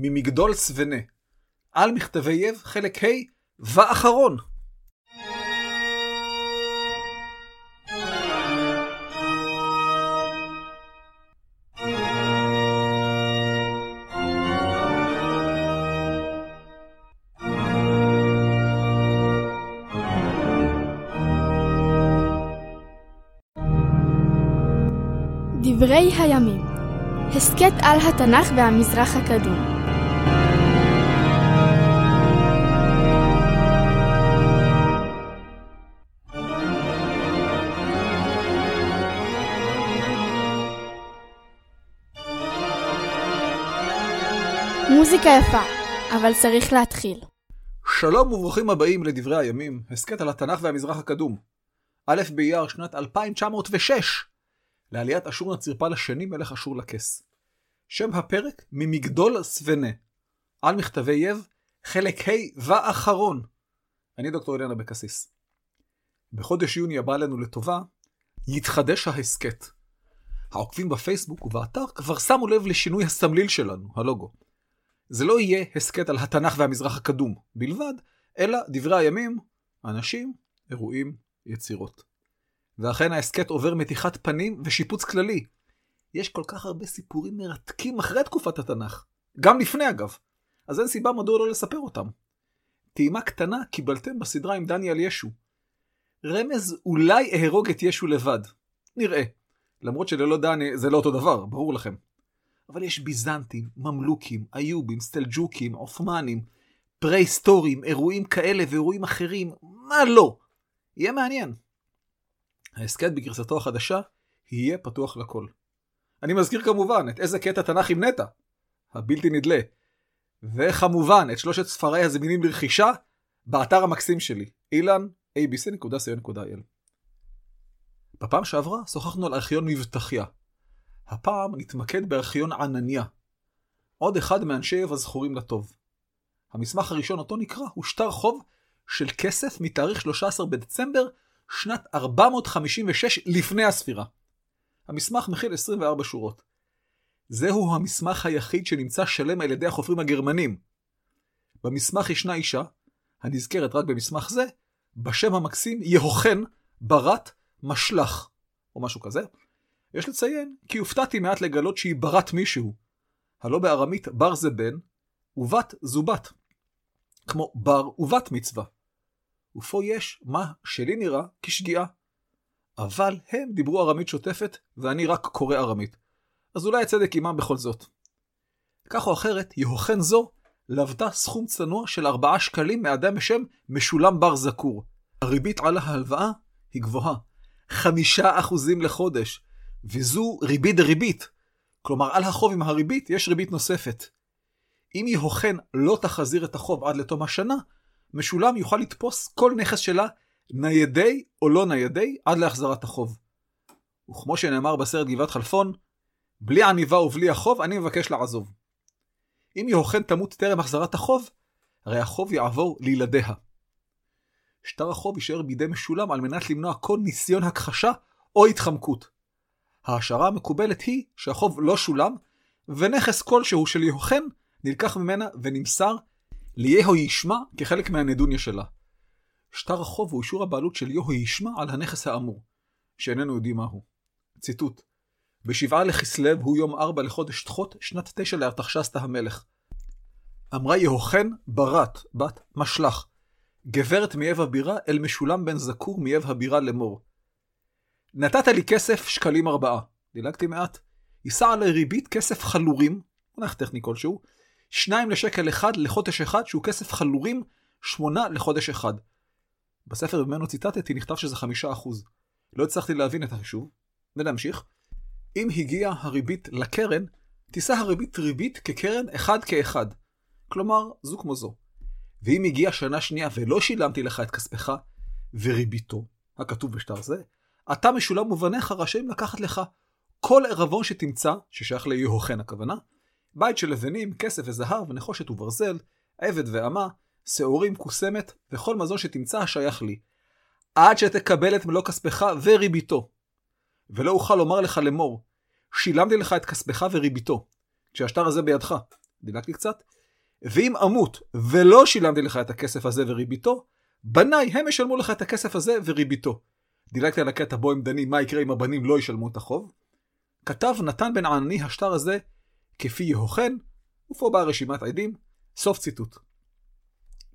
ממגדול סבנה. על מכתבי יב, חלק ה' ואחרון. דברי הימים הסכת על התנ"ך והמזרח הקדום. מוזיקה יפה, אבל צריך להתחיל. שלום וברוכים הבאים לדברי הימים, הסכת על התנ"ך והמזרח הקדום. א' באייר שנת 2906, לעליית אשור נצירפל השני מלך אשור לכס. שם הפרק ממגדול סבנה. על מכתבי יב, חלק ה' ואחרון. אני דוקטור אלינה אבקסיס. בחודש יוני הבא עלינו לטובה, יתחדש ההסכת. העוקבים בפייסבוק ובאתר כבר שמו לב לשינוי הסמליל שלנו, הלוגו. זה לא יהיה הסכת על התנ"ך והמזרח הקדום בלבד, אלא דברי הימים, אנשים, אירועים, יצירות. ואכן ההסכת עובר מתיחת פנים ושיפוץ כללי. יש כל כך הרבה סיפורים מרתקים אחרי תקופת התנ"ך, גם לפני אגב, אז אין סיבה מדוע לא לספר אותם. טעימה קטנה קיבלתם בסדרה עם דניאל ישו. רמז אולי אהרוג את ישו לבד. נראה. למרות שללא דני זה לא אותו דבר, ברור לכם. אבל יש ביזנטים, ממלוכים, איובים, סטלג'וקים, עות'מאנים, פרה-היסטוריים, אירועים כאלה ואירועים אחרים, מה לא? יהיה מעניין. ההסכת בגרסתו החדשה יהיה פתוח לכל. אני מזכיר כמובן את איזה קטע תנ"ך עם נטע, הבלתי נדלה, וכמובן את שלושת ספריי הזמינים לרכישה באתר המקסים שלי, אילן, abc.co.il. בפעם שעברה שוחחנו על ארכיון מבטחיה. הפעם נתמקד בארכיון ענניה. עוד אחד מאנשי הזכורים לטוב. המסמך הראשון אותו נקרא הוא שטר חוב של כסף מתאריך 13 בדצמבר שנת 456 לפני הספירה. המסמך מכיל 24 שורות. זהו המסמך היחיד שנמצא שלם על ידי החופרים הגרמנים. במסמך ישנה אישה, הנזכרת רק במסמך זה, בשם המקסים יהוכן ברת משלח, או משהו כזה. יש לציין כי הופתעתי מעט לגלות שהיא ברת מישהו. הלא בארמית בר זה בן, ובת זו בת. כמו בר ובת מצווה. ופה יש מה שלי נראה כשגיאה. אבל הם דיברו ארמית שוטפת, ואני רק קורא ארמית. אז אולי הצדק עמם בכל זאת. כך או אחרת, יהוכן זו לבתה סכום צנוע של 4 שקלים מאדם בשם משולם בר זקור. הריבית על ההלוואה היא גבוהה. 5% לחודש, וזו ריבית דריבית. כלומר, על החוב עם הריבית יש ריבית נוספת. אם יהוכן לא תחזיר את החוב עד לתום השנה, משולם יוכל לתפוס כל נכס שלה, ניידי או לא ניידי, עד להחזרת החוב. וכמו שנאמר בסרט גבעת חלפון, בלי עניבה ובלי החוב, אני מבקש לעזוב. אם יהוכן תמות טרם החזרת החוב, הרי החוב יעבור לילדיה. שטר החוב יישאר בידי משולם על מנת למנוע כל ניסיון הכחשה או התחמקות. ההשערה המקובלת היא שהחוב לא שולם, ונכס כלשהו של יהוכן נלקח ממנה ונמסר ליהו ישמע כחלק מהנדוניה שלה. שטר החוב הוא אישור הבעלות של יהו ישמע על הנכס האמור, שאיננו יודעים מהו. ציטוט: בשבעה לכסלו הוא יום ארבע לחודש תחות, שנת תשע לארתחשסתא המלך. אמרה יהוכן ברת, בת משלח, גברת מאב הבירה אל משולם בן זקור מאב הבירה לאמור. נתת לי כסף שקלים ארבעה. דילגתי מעט. יישא עלי ריבית כסף חלורים, מונח טכני כלשהו, שניים לשקל אחד לחודש אחד, שהוא כסף חלורים, שמונה לחודש אחד. בספר ממנו ציטטתי נכתב שזה חמישה אחוז. לא הצלחתי להבין את החישוב. ונמשיך. אם הגיעה הריבית לקרן, תישא הריבית ריבית כקרן אחד כאחד. כלומר, זו כמו זו. ואם הגיעה שנה שנייה ולא שילמתי לך את כספך, וריביתו, הכתוב בשטר זה, אתה משולם ובניך רשאים לקחת לך כל ערבון שתמצא, ששייך ליהוכן הכוונה, בית של לבנים, כסף וזהב, נחושת וברזל, עבד ואמה, שעורים, כוסמת, וכל מזון שתמצא השייך לי. עד שתקבל את מלוא כספך וריביתו. ולא אוכל לומר לך לאמור, שילמתי לך את כספך וריביתו, כשהשטר הזה בידך. דילגתי קצת, ואם אמות ולא שילמתי לך את הכסף הזה וריביתו, בניי הם ישלמו לך את הכסף הזה וריביתו. דילגתי על הקטע בו הם דנים מה יקרה אם הבנים לא ישלמו את החוב. כתב נתן בן ענני השטר הזה כפי יהוכן, ופה באה רשימת עדים, סוף ציטוט.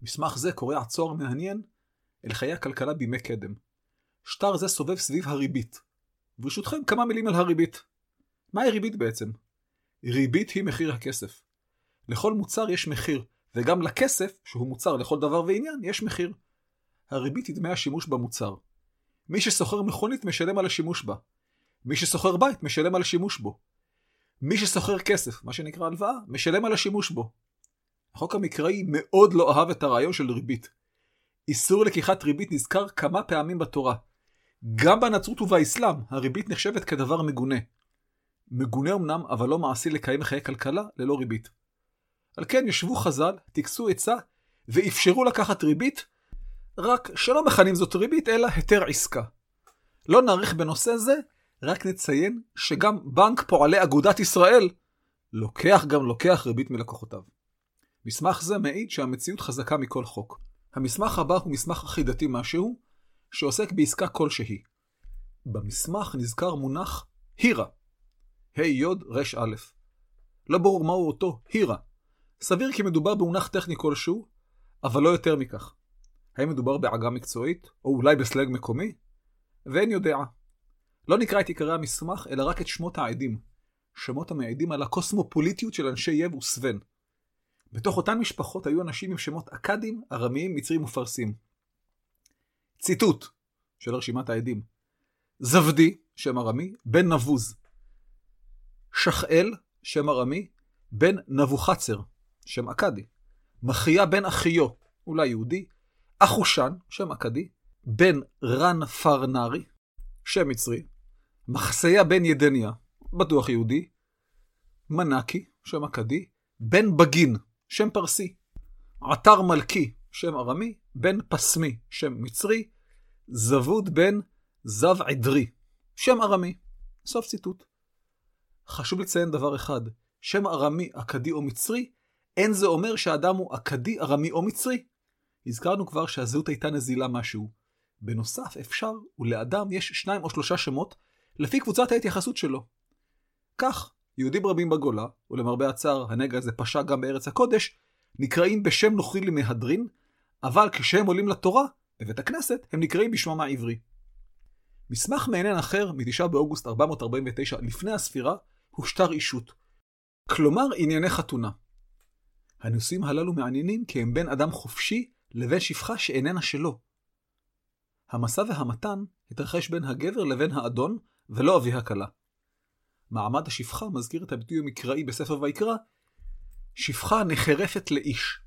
מסמך זה קורע צוהר מעניין אל חיי הכלכלה בימי קדם. שטר זה סובב סביב הריבית. ברשותכם כמה מילים על הריבית. מהי ריבית בעצם? ריבית היא מחיר הכסף. לכל מוצר יש מחיר, וגם לכסף, שהוא מוצר לכל דבר ועניין, יש מחיר. הריבית היא דמי השימוש במוצר. מי שסוחר מכונית משלם על השימוש בה. מי שסוחר בית משלם על השימוש בו. מי שסוחר כסף, מה שנקרא הלוואה, משלם על השימוש בו. החוק המקראי מאוד לא אהב את הרעיון של ריבית. איסור לקיחת ריבית נזכר כמה פעמים בתורה. גם בנצרות ובאסלאם הריבית נחשבת כדבר מגונה. מגונה אמנם, אבל לא מעשי לקיים חיי כלכלה ללא ריבית. על כן ישבו חז"ל, טיכסו עצה, ואפשרו לקחת ריבית, רק שלא מכנים זאת ריבית, אלא היתר עסקה. לא נאריך בנושא זה, רק נציין שגם בנק פועלי אגודת ישראל לוקח גם לוקח ריבית מלקוחותיו. מסמך זה מעיד שהמציאות חזקה מכל חוק. המסמך הבא הוא מסמך אחידתי משהו, שעוסק בעסקה כלשהי. במסמך נזכר מונח הירה, ה' ר' א'. לא ברור מהו אותו הירה. סביר כי מדובר במונח טכני כלשהו, אבל לא יותר מכך. האם מדובר בעגה מקצועית, או אולי בסלנג מקומי? ואין יודע. לא נקרא את עיקרי המסמך, אלא רק את שמות העדים. שמות המעידים על הקוסמופוליטיות של אנשי יב וסוון. בתוך אותן משפחות היו אנשים עם שמות אכדים, ארמיים, מצרים ופרסים. ציטוט של רשימת העדים. זבדי, שם ארמי, בן נבוז. שחאל, שם ארמי, בן נבוכצר, שם אכדי. מחיה בן אחיו, אולי יהודי. אחושן, שם אכדי. בן רן פרנרי, שם מצרי. מחסיה בן ידניה, בטוח יהודי. מנקי, שם אכדי. בן בגין, שם פרסי. עטר מלכי, שם ארמי. בן פסמי, שם מצרי. זבוד בן זב עדרי, שם ארמי. סוף ציטוט. חשוב לציין דבר אחד, שם ארמי, אכדי או מצרי, אין זה אומר שהאדם הוא אכדי, ארמי או מצרי. הזכרנו כבר שהזהות הייתה נזילה משהו. בנוסף, אפשר, ולאדם יש שניים או שלושה שמות, לפי קבוצת ההתייחסות שלו. כך, יהודים רבים בגולה, ולמרבה הצער, הנגע הזה פשע גם בארץ הקודש, נקראים בשם נוכרי למהדרין, אבל כשהם עולים לתורה, בבית הכנסת, הם נקראים בשמם העברי. מסמך מעניין אחר, מ-9 באוגוסט 449 לפני הספירה, הוא שטר אישות. כלומר, ענייני חתונה. הנושאים הללו מעניינים כי הם בין אדם חופשי לבין שפחה שאיננה שלו. המסע והמתן התרחש בין הגבר לבין האדון, ולא אבי הכלה. מעמד השפחה מזכיר את הביטוי המקראי בספר ויקרא, שפחה נחרפת לאיש.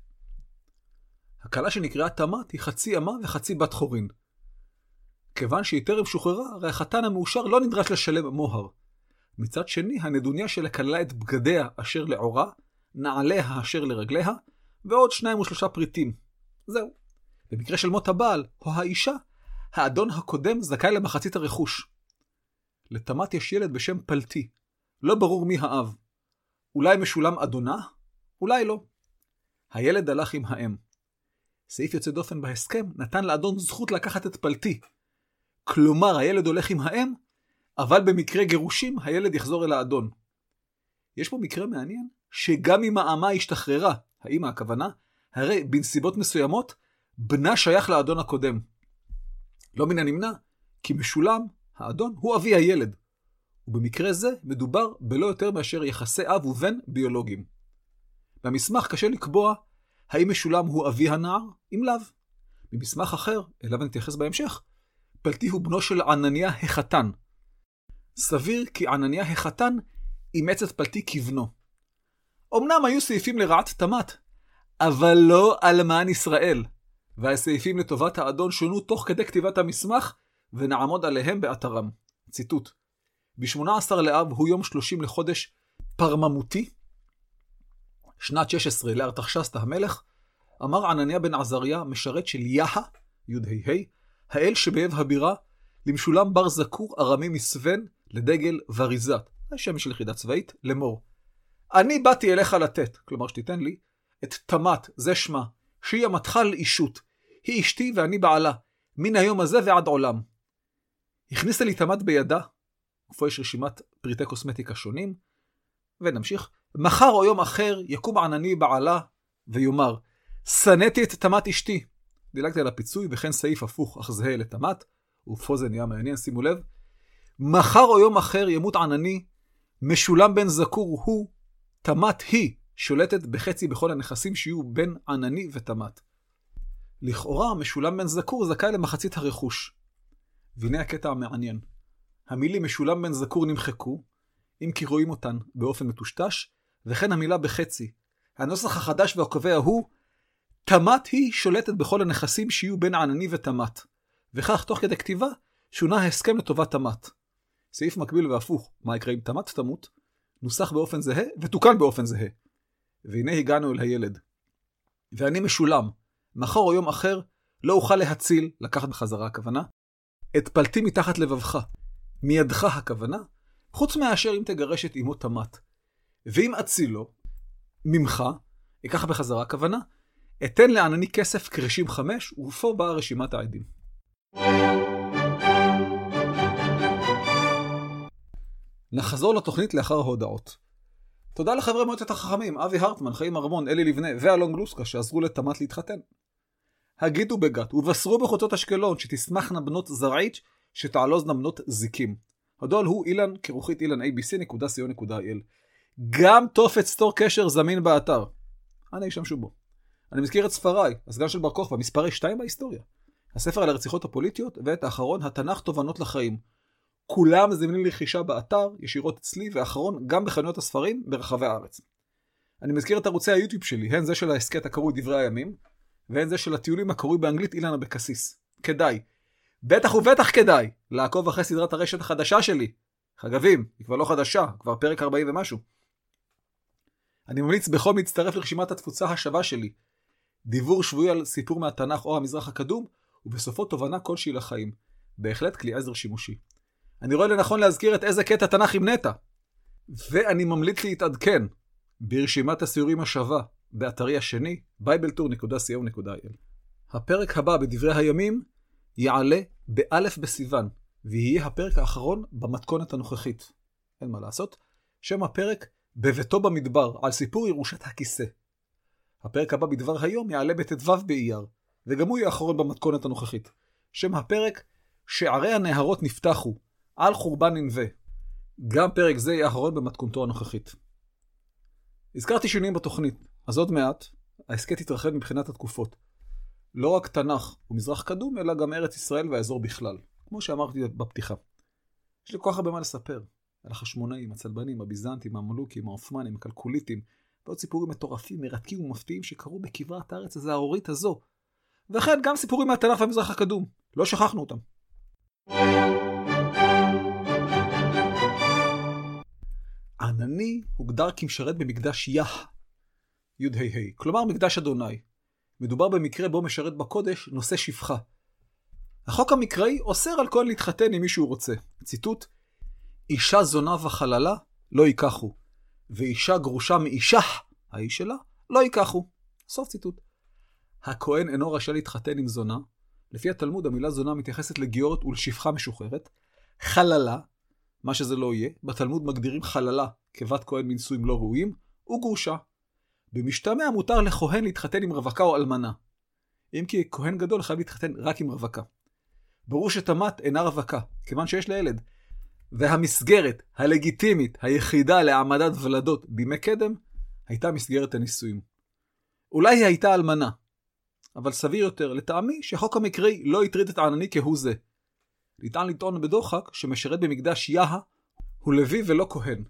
הכלה שנקראה תמת היא חצי אמה וחצי בת חורין. כיוון שהיא טרם שוחררה, הרי החתן המאושר לא נדרש לשלם מוהר. מצד שני, הנדוניה שלה כללה את בגדיה אשר לעורה, נעליה אשר לרגליה, ועוד שניים ושלושה פריטים. זהו. במקרה של מות הבעל, או האישה, האדון הקודם זכאי למחצית הרכוש. לתמת יש ילד בשם פלטי. לא ברור מי האב. אולי משולם אדונה? אולי לא. הילד הלך עם האם. סעיף יוצא דופן בהסכם נתן לאדון זכות לקחת את פלטי. כלומר, הילד הולך עם האם, אבל במקרה גירושים, הילד יחזור אל האדון. יש פה מקרה מעניין, שגם אם האמה השתחררה, האמא הכוונה, הרי בנסיבות מסוימות, בנה שייך לאדון הקודם. לא מן הנמנע, כי משולם, האדון, הוא אבי הילד. ובמקרה זה מדובר בלא יותר מאשר יחסי אב ובן ביולוגיים. במסמך קשה לקבוע האם משולם הוא אבי הנער, אם לאו. ממסמך אחר, אליו נתייחס בהמשך, פלטי הוא בנו של ענניה החתן. סביר כי ענניה החתן אימץ את פלטי כבנו. אמנם היו סעיפים לרעת תמת, אבל לא אלמן ישראל, והסעיפים לטובת האדון שונו תוך כדי כתיבת המסמך, ונעמוד עליהם באתרם. ציטוט: ב-18 לאב הוא יום 30 לחודש פרממותי, שנת 16 לארתחשסתא המלך, אמר ענניה בן עזריה, משרת של יהה, י"ה, האל שבאב הבירה, למשולם בר זקור ארמי מסוון לדגל וריזת, השם של יחידה צבאית, לאמור. אני באתי אליך לתת, כלומר שתיתן לי, את תמת, זה שמה, שהיא אמתך לאישות. היא אשתי ואני בעלה, מן היום הזה ועד עולם. הכניסה לי תמת בידה, ופה יש רשימת פריטי קוסמטיקה שונים, ונמשיך. מחר או יום אחר יקום ענני בעלה, ויאמר, שנאתי את תמת אשתי. דילגתי על הפיצוי, וכן סעיף הפוך אך זהה לתמת, ופה זה נהיה מעניין, שימו לב. מחר או יום אחר ימות ענני, משולם בן זקור הוא, תמת היא, שולטת בחצי בכל הנכסים שיהיו בין ענני ותמת. לכאורה, משולם בן זקור זכאי למחצית הרכוש. והנה הקטע המעניין. המילים משולם בן זקור נמחקו, אם כי רואים אותן באופן מטושטש, וכן המילה בחצי. הנוסח החדש והקובע הוא, תמת היא שולטת בכל הנכסים שיהיו בין ענני ותמת. וכך, תוך כדי כתיבה, שונה ההסכם לטובת תמת. סעיף מקביל והפוך, מה יקרה אם תמת תמות, נוסח באופן זהה ותוקן באופן זהה. והנה הגענו אל הילד. ואני משולם, מחר או יום אחר, לא אוכל להציל, לקחת בחזרה הכוונה, את פלטי מתחת לבבך, מידך הכוונה, חוץ מאשר אם תגרש את אמו תמת. ואם אצילו, ממך, אקח בחזרה הכוונה, אתן לענני כסף קרשים חמש, ופה באה רשימת העדים. נחזור לתוכנית לאחר ההודעות. תודה לחברי מועצת החכמים, אבי הרטמן, חיים ארמון, אלי לבנה ואלון גלוסקה שעזרו לתמת להתחתן. הגידו בגת ובשרו בחוצות אשקלון שתשמחנה בנות זרעית שתעלוזנה בנות זיקים. הדואל הוא אילן כרוכית אילן abc.co.il. גם טופס סטור קשר זמין באתר. אנא ישמשו בו. אני מזכיר את ספריי, הסגן של בר כוכבא, מספרי 2 בהיסטוריה. הספר על הרציחות הפוליטיות, ואת האחרון, התנ"ך תובנות לחיים. כולם זמינים לרכישה באתר, ישירות אצלי, ואחרון, גם בחנויות הספרים ברחבי הארץ. אני מזכיר את ערוצי היוטיוב שלי, הן זה של ההסכת הקרוי דברי הימים, והן זה של הטיולים הקרוי באנגלית אילן אבקסיס. כדאי. בטח ובטח כדאי לעקוב אחרי סדרת הרשת החדשה שלי. חגבים, היא כבר לא חדשה, כבר פרק 40 ומשהו. אני ממליץ בחום להצטרף לרשימת התפוצה השווה שלי. דיבור שבועי על סיפור מהתנ"ך או המזרח הקדום, ובסופו תובנה כלשהי לחיים. בהחלט כלי עזר שימושי. אני רואה לנכון להזכיר את איזה קטע תנ"ך נטע. ואני ממליץ להתעדכן ברשימת הסיורים השווה באתרי השני, bibletour.co.il. הפרק הבא בדברי הימים יעלה באלף בסיוון, ויהיה הפרק האחרון במתכונת הנוכחית. אין מה לעשות. שם הפרק בביתו במדבר, על סיפור ירושת הכיסא. הפרק הבא בדבר היום יעלה בט"ו באייר, וגם הוא יהיה האחרון במתכונת הנוכחית. שם הפרק, שערי הנהרות נפתחו, על חורבן ננבה. גם פרק זה יהיה האחרון במתכונתו הנוכחית. הזכרתי שינויים בתוכנית, אז עוד מעט, ההסכת יתרחב מבחינת התקופות. לא רק תנ"ך ומזרח קדום, אלא גם ארץ ישראל והאזור בכלל, כמו שאמרתי בפתיחה. יש לי כל כך הרבה מה לספר, על החשמונאים, הצלבנים, הביזנטים, המלוקים, העות'מאנים, הכלקוליטים, ועוד סיפורים מטורפים, מרתקים ומפתיעים שקרו בכברת הארץ הזערורית הזו. וכן, גם סיפורים מהתנ"ך והמזרח הקדום. לא שכחנו אותם. ענני הוגדר כמשרת במקדש יח, י"ה, כלומר מקדש אדוני. מדובר במקרה בו משרת בקודש נושא שפחה. החוק המקראי אוסר על כהן להתחתן עם מי שהוא רוצה. ציטוט: אישה זונה וחללה לא ייקחו, ואישה גרושה מאישה, האיש שלה, לא ייקחו. סוף ציטוט. הכהן אינו רשאי להתחתן עם זונה. לפי התלמוד המילה זונה מתייחסת לגיורת ולשפחה משוחררת. חללה, מה שזה לא יהיה, בתלמוד מגדירים חללה כבת כהן מנישואים לא ראויים, וגרושה. במשתמע מותר לכהן להתחתן עם רווקה או אלמנה. אם כי כהן גדול חייב להתחתן רק עם רווקה. ברור שתמת אינה רווקה, כיוון שיש לה ילד. והמסגרת הלגיטימית היחידה להעמדת ולדות בימי קדם, הייתה מסגרת הנישואים. אולי היא הייתה אלמנה, אבל סביר יותר לטעמי שהחוק המקראי לא הטריד את הענני כהוא זה. ניתן לטעון בדוחק שמשרת במקדש יהה הוא לוי ולא כהן.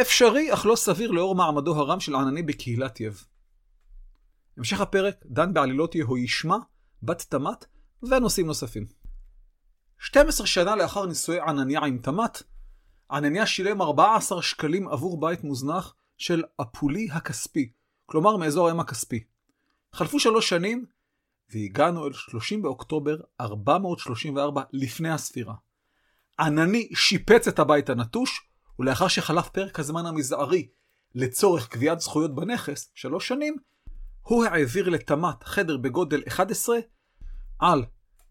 אפשרי, אך לא סביר לאור מעמדו הרם של ענני בקהילת יב. המשך הפרק דן בעלילות יהוישמע, בת תמת, ונושאים נוספים. 12 שנה לאחר נישואי ענניה עם תמת, ענניה שילם 14 שקלים עבור בית מוזנח של הפולי הכספי, כלומר מאזור הים הכספי. חלפו שלוש שנים, והגענו אל 30 באוקטובר 434 לפני הספירה. ענני שיפץ את הבית הנטוש, ולאחר שחלף פרק הזמן המזערי לצורך קביעת זכויות בנכס, שלוש שנים, הוא העביר לתמת חדר בגודל 11 על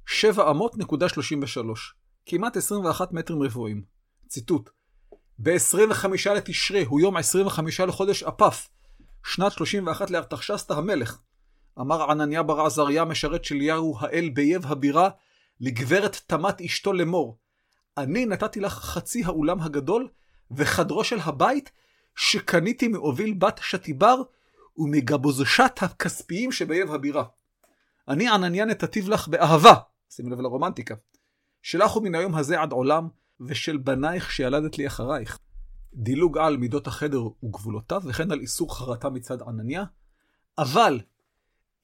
7 אמות נקודה 33, כמעט 21 מטרים רבועים. ציטוט: ב-25 לתשרי הוא יום 25 לחודש אפף, שנת 31 לארתחשסתא המלך. אמר ענניה בר עזריה, משרת של יהו האל באייב הבירה, לגברת תמת אשתו לאמור, אני נתתי לך חצי האולם הגדול וחדרו של הבית שקניתי מאוביל בת שתיבר ומגבוזשת הכספיים שבאייב הבירה. אני ענניה נתתיו לך באהבה, שימו לב לרומנטיקה, שלך הוא מן היום הזה עד עולם, ושל בנייך שילדת לי אחרייך. דילוג על מידות החדר וגבולותיו, וכן על איסור חרטה מצד ענניה. אבל,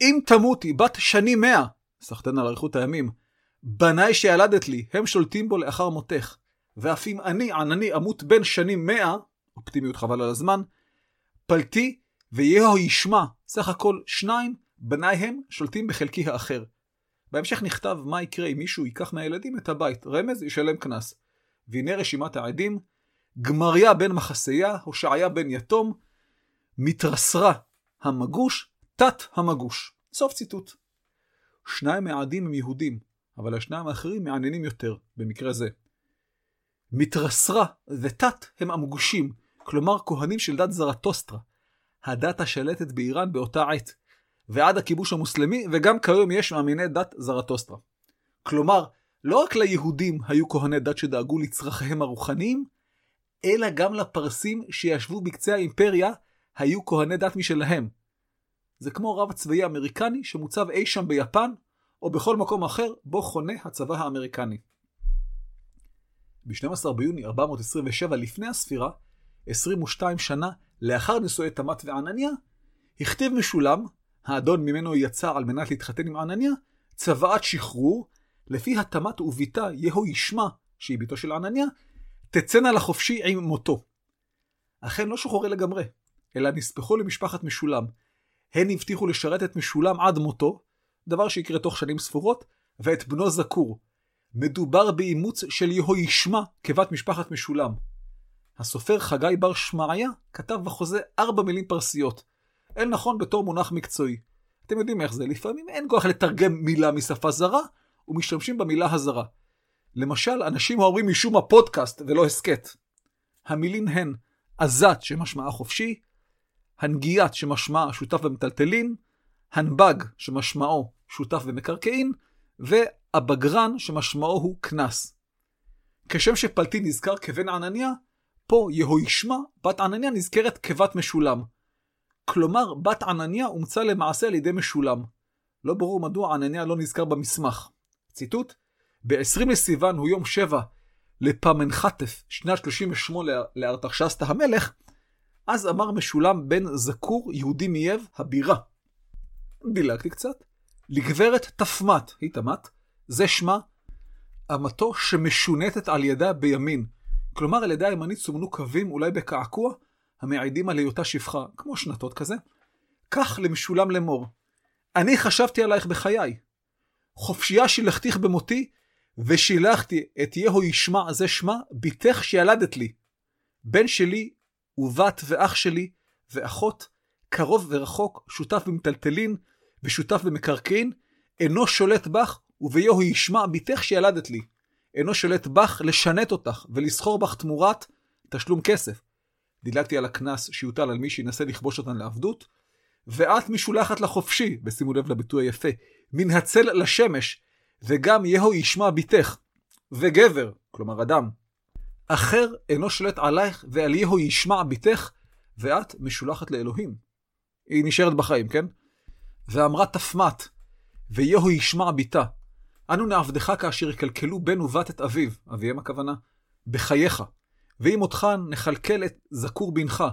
אם תמותי בת שנים מאה, סחטן על אריכות הימים, בניי שילדת לי, הם שולטים בו לאחר מותך. ואף אם אני, ענני, אמות בן שנים מאה, אופטימיות חבל על הזמן, פלטי ויהו ישמע, סך הכל שניים, בניי הם שולטים בחלקי האחר. בהמשך נכתב מה יקרה אם מישהו ייקח מהילדים את הבית, רמז ישלם קנס. והנה רשימת העדים, גמריה בן מחסיה, הושעיה בן יתום, מתרסרה המגוש, תת המגוש. סוף ציטוט. שניים מהעדים הם יהודים, אבל השניים האחרים מעניינים יותר, במקרה זה. מתרסרה ותת הם המגושים, כלומר כהנים של דת זרטוסטרה, הדת השלטת באיראן באותה עת, ועד הכיבוש המוסלמי, וגם כיום יש מאמיני דת זרטוסטרה. כלומר, לא רק ליהודים היו כהני דת שדאגו לצרכיהם הרוחניים, אלא גם לפרסים שישבו בקצה האימפריה היו כהני דת משלהם. זה כמו רב צבאי אמריקני שמוצב אי שם ביפן, או בכל מקום אחר בו חונה הצבא האמריקני. ב-12 ביוני 427 לפני הספירה, 22 שנה לאחר נישואי תמת וענניה, הכתיב משולם, האדון ממנו יצא על מנת להתחתן עם ענניה, צוואת שחרור, לפי התמת וביתה יהו ישמע, שהיא ביתו של ענניה, תצאנה לחופשי עם מותו. אכן לא שוחררי לגמרי, אלא נספחו למשפחת משולם. הן הבטיחו לשרת את משולם עד מותו, דבר שיקרה תוך שנים ספורות, ואת בנו זקור. מדובר באימוץ של יהוישמע כבת משפחת משולם. הסופר חגי בר שמעיה כתב בחוזה ארבע מילים פרסיות. אין נכון בתור מונח מקצועי. אתם יודעים איך זה, לפעמים אין כוח לתרגם מילה משפה זרה, ומשתמשים במילה הזרה. למשל, אנשים אומרים משום הפודקאסט ולא הסכת. המילים הן עזת שמשמעה חופשי, הנגיית שמשמעה שותף במטלטלין, הנבג שמשמעו שותף במקרקעין, והבגרן שמשמעו הוא קנס. כשם שפלטין נזכר כבן ענניה, פה יהוישמע, בת ענניה נזכרת כבת משולם. כלומר, בת ענניה אומצה למעשה על ידי משולם. לא ברור מדוע ענניה לא נזכר במסמך. ציטוט: ב-20 לסיוון הוא יום שבע לפמנחטף, שנת 38 לארתחשסתא המלך, אז אמר משולם בן זקור יהודי מייב הבירה. דילגתי קצת. לגברת תפמת, היא תמת, זה שמה, אמתו שמשונטת על ידה בימין. כלומר, על ידה הימנית סומנו קווים, אולי בקעקוע, המעידים על היותה שפחה, כמו שנתות כזה. כך למשולם לאמור. אני חשבתי עלייך בחיי. חופשייה שילחתיך במותי, ושילחתי את יהו ישמע זה שמה, בתך שילדת לי. בן שלי ובת ואח שלי ואחות, קרוב ורחוק, שותף במטלטלין ושותף במקרקעין, אינו שולט בך, וביהו ישמע בתך שילדת לי. אינו שולט בך לשנת אותך ולסחור בך תמורת תשלום כסף. דילגתי על הקנס שיוטל על מי שינסה לכבוש אותן לעבדות, ואת משולחת לחופשי, ושימו לב לביטוי היפה, מן הצל לשמש, וגם יהו ישמע בתך, וגבר, כלומר אדם, אחר אינו שולט עלייך ועל יהו ישמע בתך, ואת משולחת לאלוהים. היא נשארת בחיים, כן? ואמרה תפמת, ויהו ישמע בתה. אנו נעבדך כאשר יקלקלו בן ובת את אביו, אביהם הכוונה, בחייך, ואם אותך נכלכל את זכור בנך.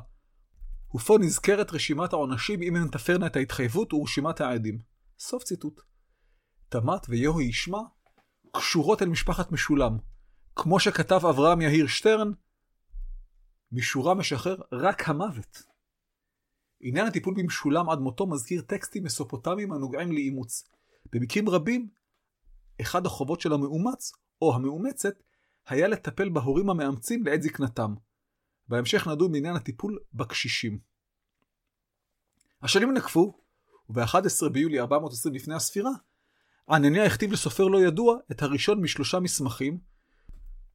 ופה נזכרת רשימת העונשים אם הן תפרנה את ההתחייבות ורשימת העדים. סוף ציטוט. תמת ויהו ישמע קשורות אל משפחת משולם. כמו שכתב אברהם יהיר שטרן, משורה משחרר רק המוות. עניין הטיפול במשולם עד מותו מזכיר טקסטים מסופוטמיים הנוגעים לאימוץ. במקרים רבים, אחד החובות של המאומץ, או המאומצת, היה לטפל בהורים המאמצים לעת זקנתם. בהמשך נדון בעניין הטיפול בקשישים. השנים נקפו, וב-11 ביולי 420 לפני הספירה, ענניה הכתיב לסופר לא ידוע את הראשון משלושה מסמכים,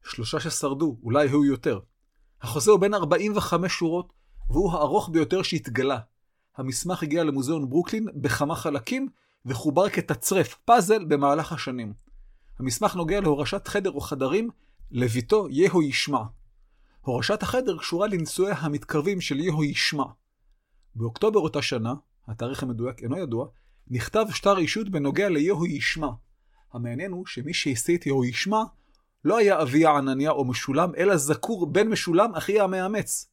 שלושה ששרדו, אולי היו יותר. החוזה הוא בין 45 שורות, והוא הארוך ביותר שהתגלה. המסמך הגיע למוזיאון ברוקלין בכמה חלקים, וחובר כתצרף, פאזל, במהלך השנים. המסמך נוגע להורשת חדר או חדרים לביתו יהו ישמע. הורשת החדר קשורה לנישואיה המתקרבים של יהו ישמע. באוקטובר אותה שנה, התאריך המדויק אינו ידוע, נכתב שטר אישות בנוגע ליהו ישמע. המעניין הוא שמי שהשיא את יהו ישמע לא היה אביה ענניה או משולם, אלא זכור בן משולם, אחיה המאמץ.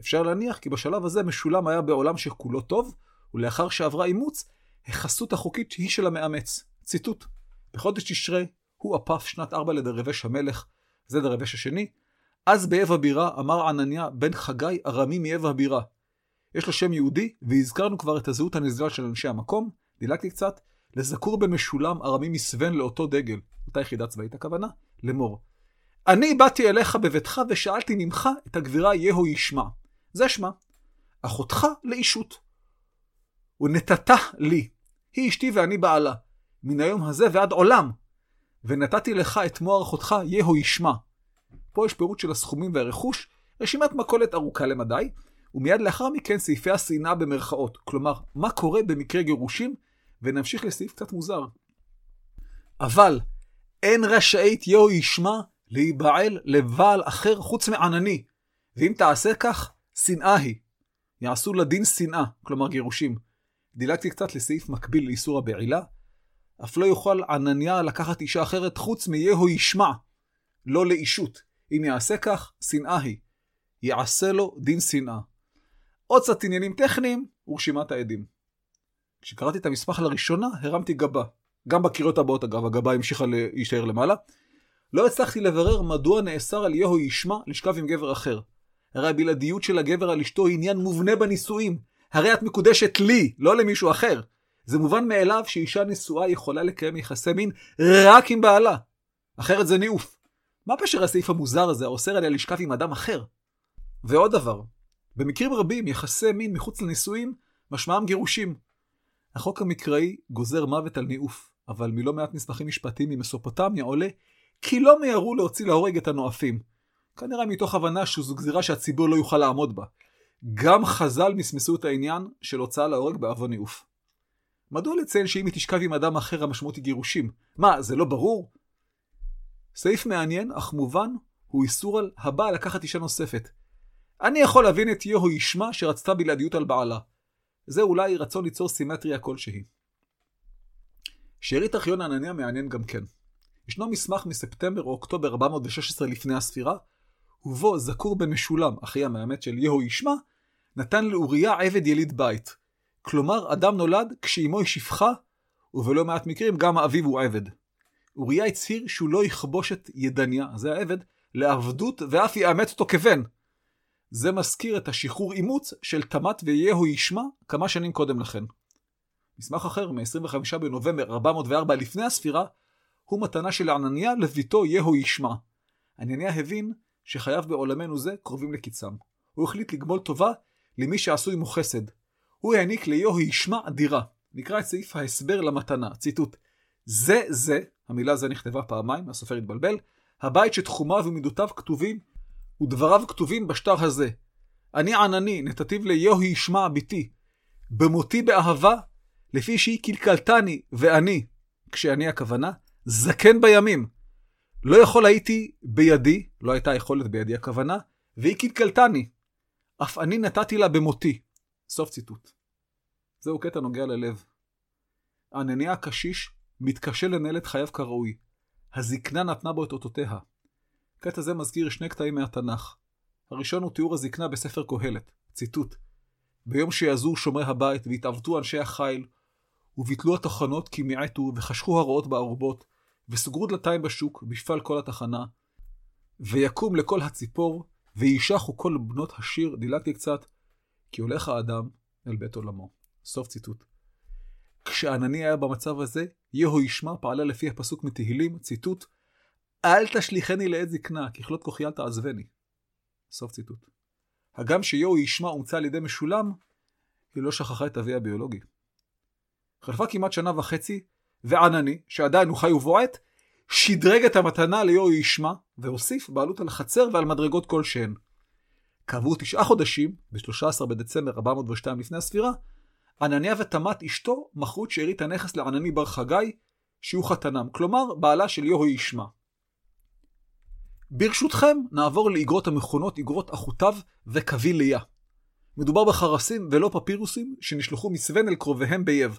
אפשר להניח כי בשלב הזה משולם היה בעולם שכולו טוב, ולאחר שעברה אימוץ, החסות החוקית היא של המאמץ. ציטוט: בחודש תשרי, הוא הפף שנת ארבע לדרבש המלך, זה דרבש השני, אז באב הבירה אמר ענניה בן חגי ארמי מאב הבירה. יש לו שם יהודי, והזכרנו כבר את הזהות הנזילה של אנשי המקום, דילגתי קצת, לזכור בן משולם ארמי מסוון לאותו דגל, אותה יחידה צבאית הכוונה, לאמור. אני באתי אליך בביתך ושאלתי ממך את הגבירה יהו ישמע. זה שמה. אחותך לאישות. ונתתה לי. היא אשתי ואני בעלה. מן היום הזה ועד עולם. ונתתי לך את מוהר אחותך יהו ישמע. פה יש פירוט של הסכומים והרכוש, רשימת מכולת ארוכה למדי, ומיד לאחר מכן סעיפי השנאה במרכאות. כלומר, מה קורה במקרה גירושים, ונמשיך לסעיף קצת מוזר. אבל אין רשאית יהו ישמע להיבעל לבעל אחר חוץ מענני, ואם תעשה כך, שנאה היא. יעשו לדין שנאה, כלומר גירושים. דילגתי קצת לסעיף מקביל לאיסור הבעילה. אף לא יוכל ענניה לקחת אישה אחרת חוץ מיהו ישמע, לא לאישות. אם יעשה כך, שנאה היא. יעשה לו דין שנאה. עוד קצת עניינים טכניים ורשימת העדים. כשקראתי את המסמך לראשונה, הרמתי גבה. גם בקריאות הבאות אגב, הגבה המשיכה להישאר למעלה. לא הצלחתי לברר מדוע נאסר על יהו ישמע לשכב עם גבר אחר. הרי הבלעדיות של הגבר על אשתו היא עניין מובנה בנישואים. הרי את מקודשת לי, לא למישהו אחר. זה מובן מאליו שאישה נשואה יכולה לקיים יחסי מין רק עם בעלה. אחרת זה ניאוף. מה פשר הסעיף המוזר הזה האוסר עליה לשכב עם אדם אחר? ועוד דבר, במקרים רבים יחסי מין מחוץ לנישואים משמעם גירושים. החוק המקראי גוזר מוות על ניאוף, אבל מלא מעט מסמכים משפטיים ממסופוטמיה עולה כי לא מיהרו להוציא להורג את הנואפים. כנראה מתוך הבנה שזו גזירה שהציבור לא יוכל לעמוד בה. גם חז"ל מסמסו את העניין של הוצאה להורג בעוון ניאוף. מדוע לציין שאם היא תשכב עם אדם אחר המשמעות היא גירושים? מה, זה לא ברור? סעיף מעניין, אך מובן, הוא איסור על הבעל לקחת אישה נוספת. אני יכול להבין את יהו ישמע שרצתה בלעדיות על בעלה. זה אולי רצון ליצור סימטריה כלשהי. שארית ארכיון ענניה מעניין גם כן. ישנו מסמך מספטמבר או אוקטובר 416 לפני הספירה, ובו זכור במשולם, אחי המאמת של יהו ישמע, נתן לאוריה עבד יליד בית. כלומר, אדם נולד כשאימו היא שפחה, ובלא מעט מקרים גם האביו הוא עבד. אוריה הצהיר שהוא לא יכבוש את ידניה, זה העבד, לעבדות ואף יאמץ אותו כבן. זה מזכיר את השחרור אימוץ של תמת ויהו ישמע כמה שנים קודם לכן. מסמך אחר, מ-25 בנובמבר 404 לפני הספירה, הוא מתנה של ענניה לביתו יהו ישמע. ענניה הבין שחייו בעולמנו זה קרובים לקיצם. הוא החליט לגמול טובה למי שעשוי עמו חסד. הוא העניק ליהו ישמע דירה. נקרא את סעיף ההסבר למתנה, ציטוט: זה זה, המילה זה נכתבה פעמיים, הסופר התבלבל, הבית שתחומיו ומידותיו כתובים, ודבריו כתובים בשטר הזה. אני ענני, נתתיו ליהו ישמע ביתי. במותי באהבה, לפי שהיא קלקלתני, ואני, כשאני הכוונה, זקן בימים. לא יכול הייתי בידי, לא הייתה יכולת בידי הכוונה, והיא קלקלתני. אף אני נתתי לה במותי. סוף ציטוט. זהו קטע נוגע ללב. ענני הקשיש מתקשה לנהל את חייו כראוי. הזקנה נתנה בו את אותותיה. קטע זה מזכיר שני קטעים מהתנ"ך. הראשון הוא תיאור הזקנה בספר קהלת. ציטוט: ביום שיעזו שומרי הבית והתעוותו אנשי החיל, וביטלו התחנות כי מיעטו וחשכו הרעות בארובות, וסוגרו דלתיים בשוק בשפל כל התחנה, ויקום לכל הציפור, וישחו כל בנות השיר, דילגתי קצת, כי הולך האדם אל בית עולמו. סוף ציטוט. כשענני היה במצב הזה, יהו ישמע פעלה לפי הפסוק מתהילים, ציטוט, אל תשליכני לעת זקנה, ככלות כוחי אל תעזבני. סוף ציטוט. הגם שיהו ישמע אומצה על ידי משולם, היא לא שכחה את אביה הביולוגי. חלפה כמעט שנה וחצי, וענני, שעדיין הוא חי ובועט, שדרג את המתנה ליהו ישמע, והוסיף בעלות על חצר ועל מדרגות כלשהן. כעבור תשעה חודשים, ב-13 בדצמבר 402 לפני הספירה, ענניה ותמת אשתו מכרו את שארית הנכס לענני בר חגי, שהוא חתנם, כלומר בעלה של יהו ישמע. ברשותכם, נעבור לאגרות המכונות אגרות אחותיו וקווי ליה. מדובר בחרסים ולא פפירוסים שנשלחו מסוון אל קרוביהם בייב.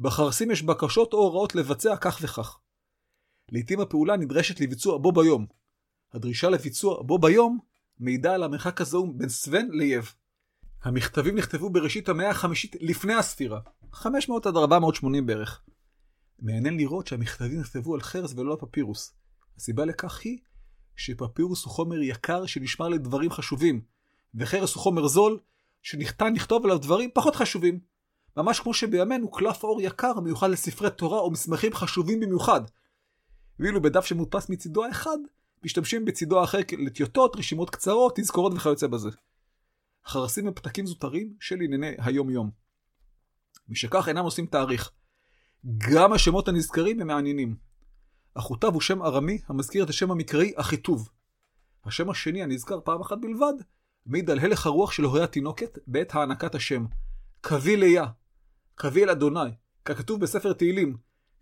בחרסים יש בקשות או הוראות לבצע כך וכך. לעתים הפעולה נדרשת לביצוע בו ביום. הדרישה לביצוע בו ביום מעידה על המרחק הזעום בין סוון לייב. המכתבים נכתבו בראשית המאה החמישית לפני הספירה, 500 עד 480 בערך. מעניין לראות שהמכתבים נכתבו על חרס ולא על פפירוס. הסיבה לכך היא שפפירוס הוא חומר יקר שנשמר לדברים חשובים, וחרס הוא חומר זול שניתן לכתוב עליו דברים פחות חשובים. ממש כמו שבימינו קלף אור יקר מיוחד לספרי תורה או מסמכים חשובים במיוחד. ואילו בדף שמודפס מצידו האחד, משתמשים בצידו האחר לטיוטות, רשימות קצרות, תזכורות וכיוצא בזה. חרסים הם פתקים זוטרים של ענייני היום-יום. משכך אינם עושים תאריך. גם השמות הנזכרים הם מעניינים. אחותיו הוא שם ארמי המזכיר את השם המקראי אחיטוב. השם השני הנזכר פעם אחת בלבד, מעיד על הלך הרוח של הורי התינוקת בעת הענקת השם. קווי ליה, קווי אל אדוני, ככתוב בספר תהילים,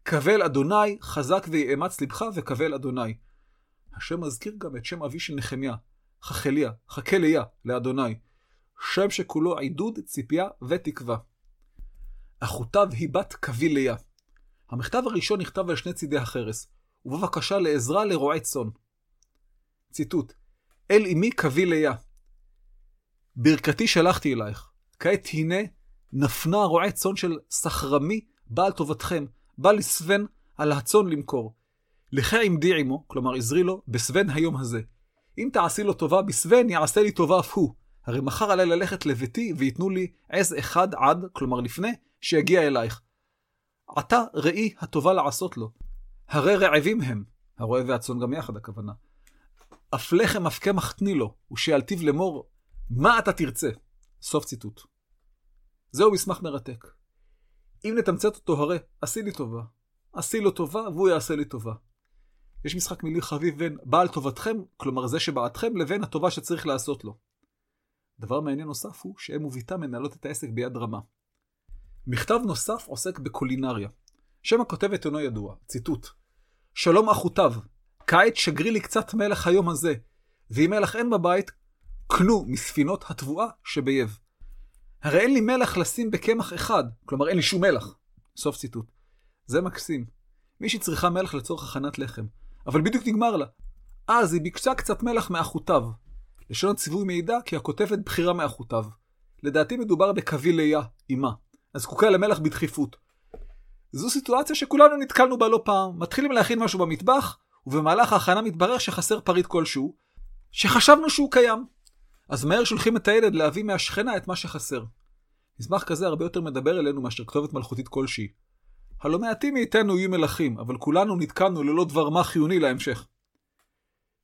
קווה אל אדוני, חזק ויאמץ לבך וקווה אל אדוני. השם מזכיר גם את שם אבי של נחמיה, חכליה, חכליה לאדוני, שם שכולו עידוד, ציפייה ותקווה. אחותיו היא בת קווי ליה. המכתב הראשון נכתב על שני צידי החרס, ובבקשה לעזרה לרועי צאן. ציטוט: אל אמי קווי ליה. ברכתי שלחתי אלייך, כעת הנה נפנה רועה צאן של סחרמי בעל טובתכם, בא לסוון על הצאן למכור. לך עמדי עמו, כלומר עזרי לו, בסוון היום הזה. אם תעשי לו טובה בסוון, יעשה לי טובה אף הוא. הרי מחר עלי ללכת לביתי וייתנו לי עז אחד עד, כלומר לפני, שיגיע אלייך. עתה ראי הטובה לעשות לו. הרי רעבים הם, הרועה והצאן גם יחד הכוונה. אף לחם אף קמח תני לו, ושיעלתיו לאמור, מה אתה תרצה? סוף ציטוט. זהו מסמך מרתק. אם נתמצת אותו הרי, עשי לי טובה. עשי לו טובה והוא יעשה לי טובה. יש משחק מילים חביב בין בעל טובתכם, כלומר זה שבעדכם, לבין הטובה שצריך לעשות לו. דבר מעניין נוסף הוא שהם וביתה מנהלות את העסק ביד רמה. מכתב נוסף עוסק בקולינריה. שם הכותבת אינו ידוע, ציטוט: שלום אחותיו, כעת שגרי לי קצת מלח היום הזה, ואם מלח אין בבית, קנו מספינות התבואה שבייב. הרי אין לי מלח לשים בקמח אחד, כלומר אין לי שום מלח. סוף ציטוט. זה מקסים. מישהי צריכה מלח לצורך הכנת לחם, אבל בדיוק נגמר לה. אז היא ביקשה קצת מלח מאחותיו. לשון הציווי מעידה כי הכותבת בחירה מאחותיו. לדעתי מדובר בקווי ליה, אמה, הזקוקה למלח בדחיפות. זו סיטואציה שכולנו נתקלנו בה לא פעם. מתחילים להכין משהו במטבח, ובמהלך ההכנה מתברר שחסר פריט כלשהו, שחשבנו שהוא קיים. אז מהר שולחים את הילד להביא מהשכנה את מה שחסר. מסמך כזה הרבה יותר מדבר אלינו מאשר כתובת מלכותית כלשהי. הלא מעטים מאיתנו יהיו מלכים, אבל כולנו נתקענו ללא דבר מה חיוני להמשך.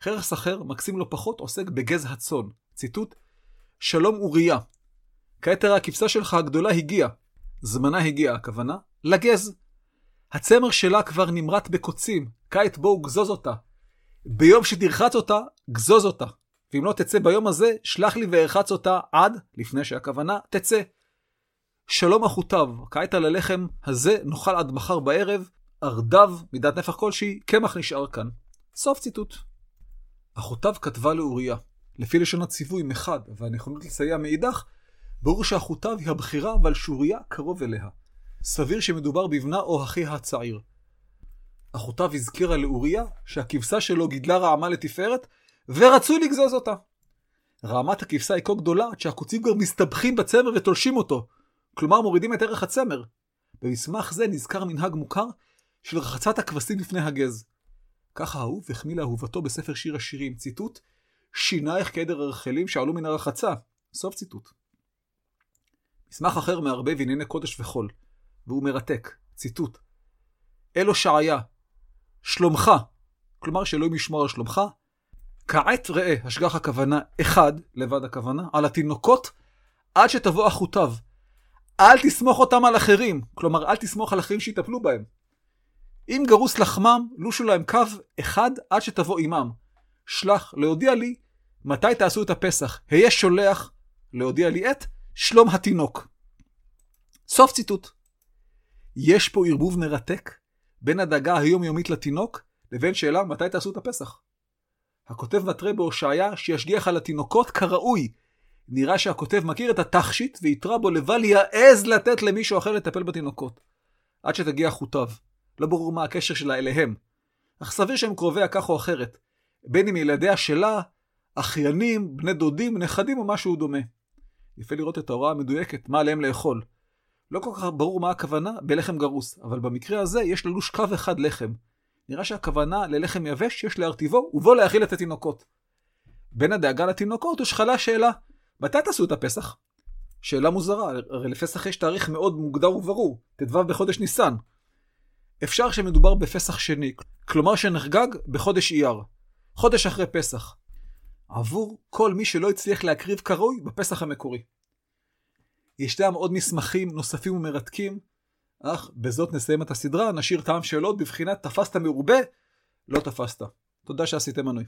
חרס אחר, מקסים לא פחות, עוסק בגז הצאן. ציטוט: שלום אוריה. כעת תראה הכבשה שלך הגדולה הגיעה. זמנה הגיע, הכוונה, לגז. הצמר שלה כבר נמרט בקוצים, כעת בואו גזוז אותה. ביום שתרחץ אותה, גזוז אותה. ואם לא תצא ביום הזה, שלח לי וארחץ אותה עד, לפני שהכוונה, תצא. שלום אחותיו, כעת על הלחם הזה נאכל עד מחר בערב, ארדיו, מידת נפח כלשהי, קמח נשאר כאן. סוף ציטוט. אחותיו כתבה לאוריה, לפי לשון הציווי מחד, והנכונות לסייע מאידך, ברור שאחותיו היא הבחירה, אבל שאוריה קרוב אליה. סביר שמדובר בבנה או אחיה הצעיר. אחותיו הזכירה לאוריה שהכבשה שלו גידלה רעמה לתפארת, ורצו לגזוז אותה. רעמת הכבשה היא כה גדולה עד שהקוצים כבר מסתבכים בצמר ותולשים אותו, כלומר מורידים את ערך הצמר. במסמך זה נזכר מנהג מוכר של רחצת הכבשים לפני הגז. ככה אהוב החמיא לאהובתו בספר שיר השירים, ציטוט, שינייך כעדר הרחלים שעלו מן הרחצה. סוף ציטוט. מסמך אחר מערבב ענייני קודש וחול, והוא מרתק, ציטוט. אלו שעיה, שלומך, כלומר שאלוהים ישמור על שלומך, כעת ראה, השגח הכוונה, אחד, לבד הכוונה, על התינוקות, עד שתבוא אחותיו. אל תסמוך אותם על אחרים, כלומר, אל תסמוך על אחרים שיטפלו בהם. אם גרוס לחמם, לושו להם קו אחד עד שתבוא עמם. שלח להודיע לי מתי תעשו את הפסח. היה שולח להודיע לי את שלום התינוק. סוף ציטוט. יש פה ערבוב מרתק בין הדאגה היומיומית לתינוק לבין שאלה מתי תעשו את הפסח. הכותב מתרה בהושעיה שישגיח על התינוקות כראוי. נראה שהכותב מכיר את התכשיט ויתרה בו לבל יעז לתת למישהו אחר לטפל בתינוקות. עד שתגיע חוטיו. לא ברור מה הקשר שלה אליהם. אך סביר שהם קרוביה כך או אחרת. בין אם ילדיה שלה, אחיינים, בני דודים, נכדים או משהו דומה. יפה לראות את ההוראה המדויקת, מה עליהם לאכול. לא כל כך ברור מה הכוונה בלחם גרוס, אבל במקרה הזה יש ללוש קו אחד לחם. נראה שהכוונה ללחם יבש יש להרטיבו ובו להאכיל את התינוקות. בין הדאגה לתינוקות הושחלה שאלה, מתי תעשו את הפסח? שאלה מוזרה, הרי לפסח יש תאריך מאוד מוגדר וברור, ט"ו בחודש ניסן. אפשר שמדובר בפסח שני, כלומר שנחגג בחודש אייר, חודש אחרי פסח, עבור כל מי שלא הצליח להקריב כראוי בפסח המקורי. ישנם עוד מסמכים נוספים ומרתקים, אך בזאת נסיים את הסדרה, נשאיר טעם שאלות בבחינת תפסת מרובה, לא תפסת. תודה שעשיתם מנוי.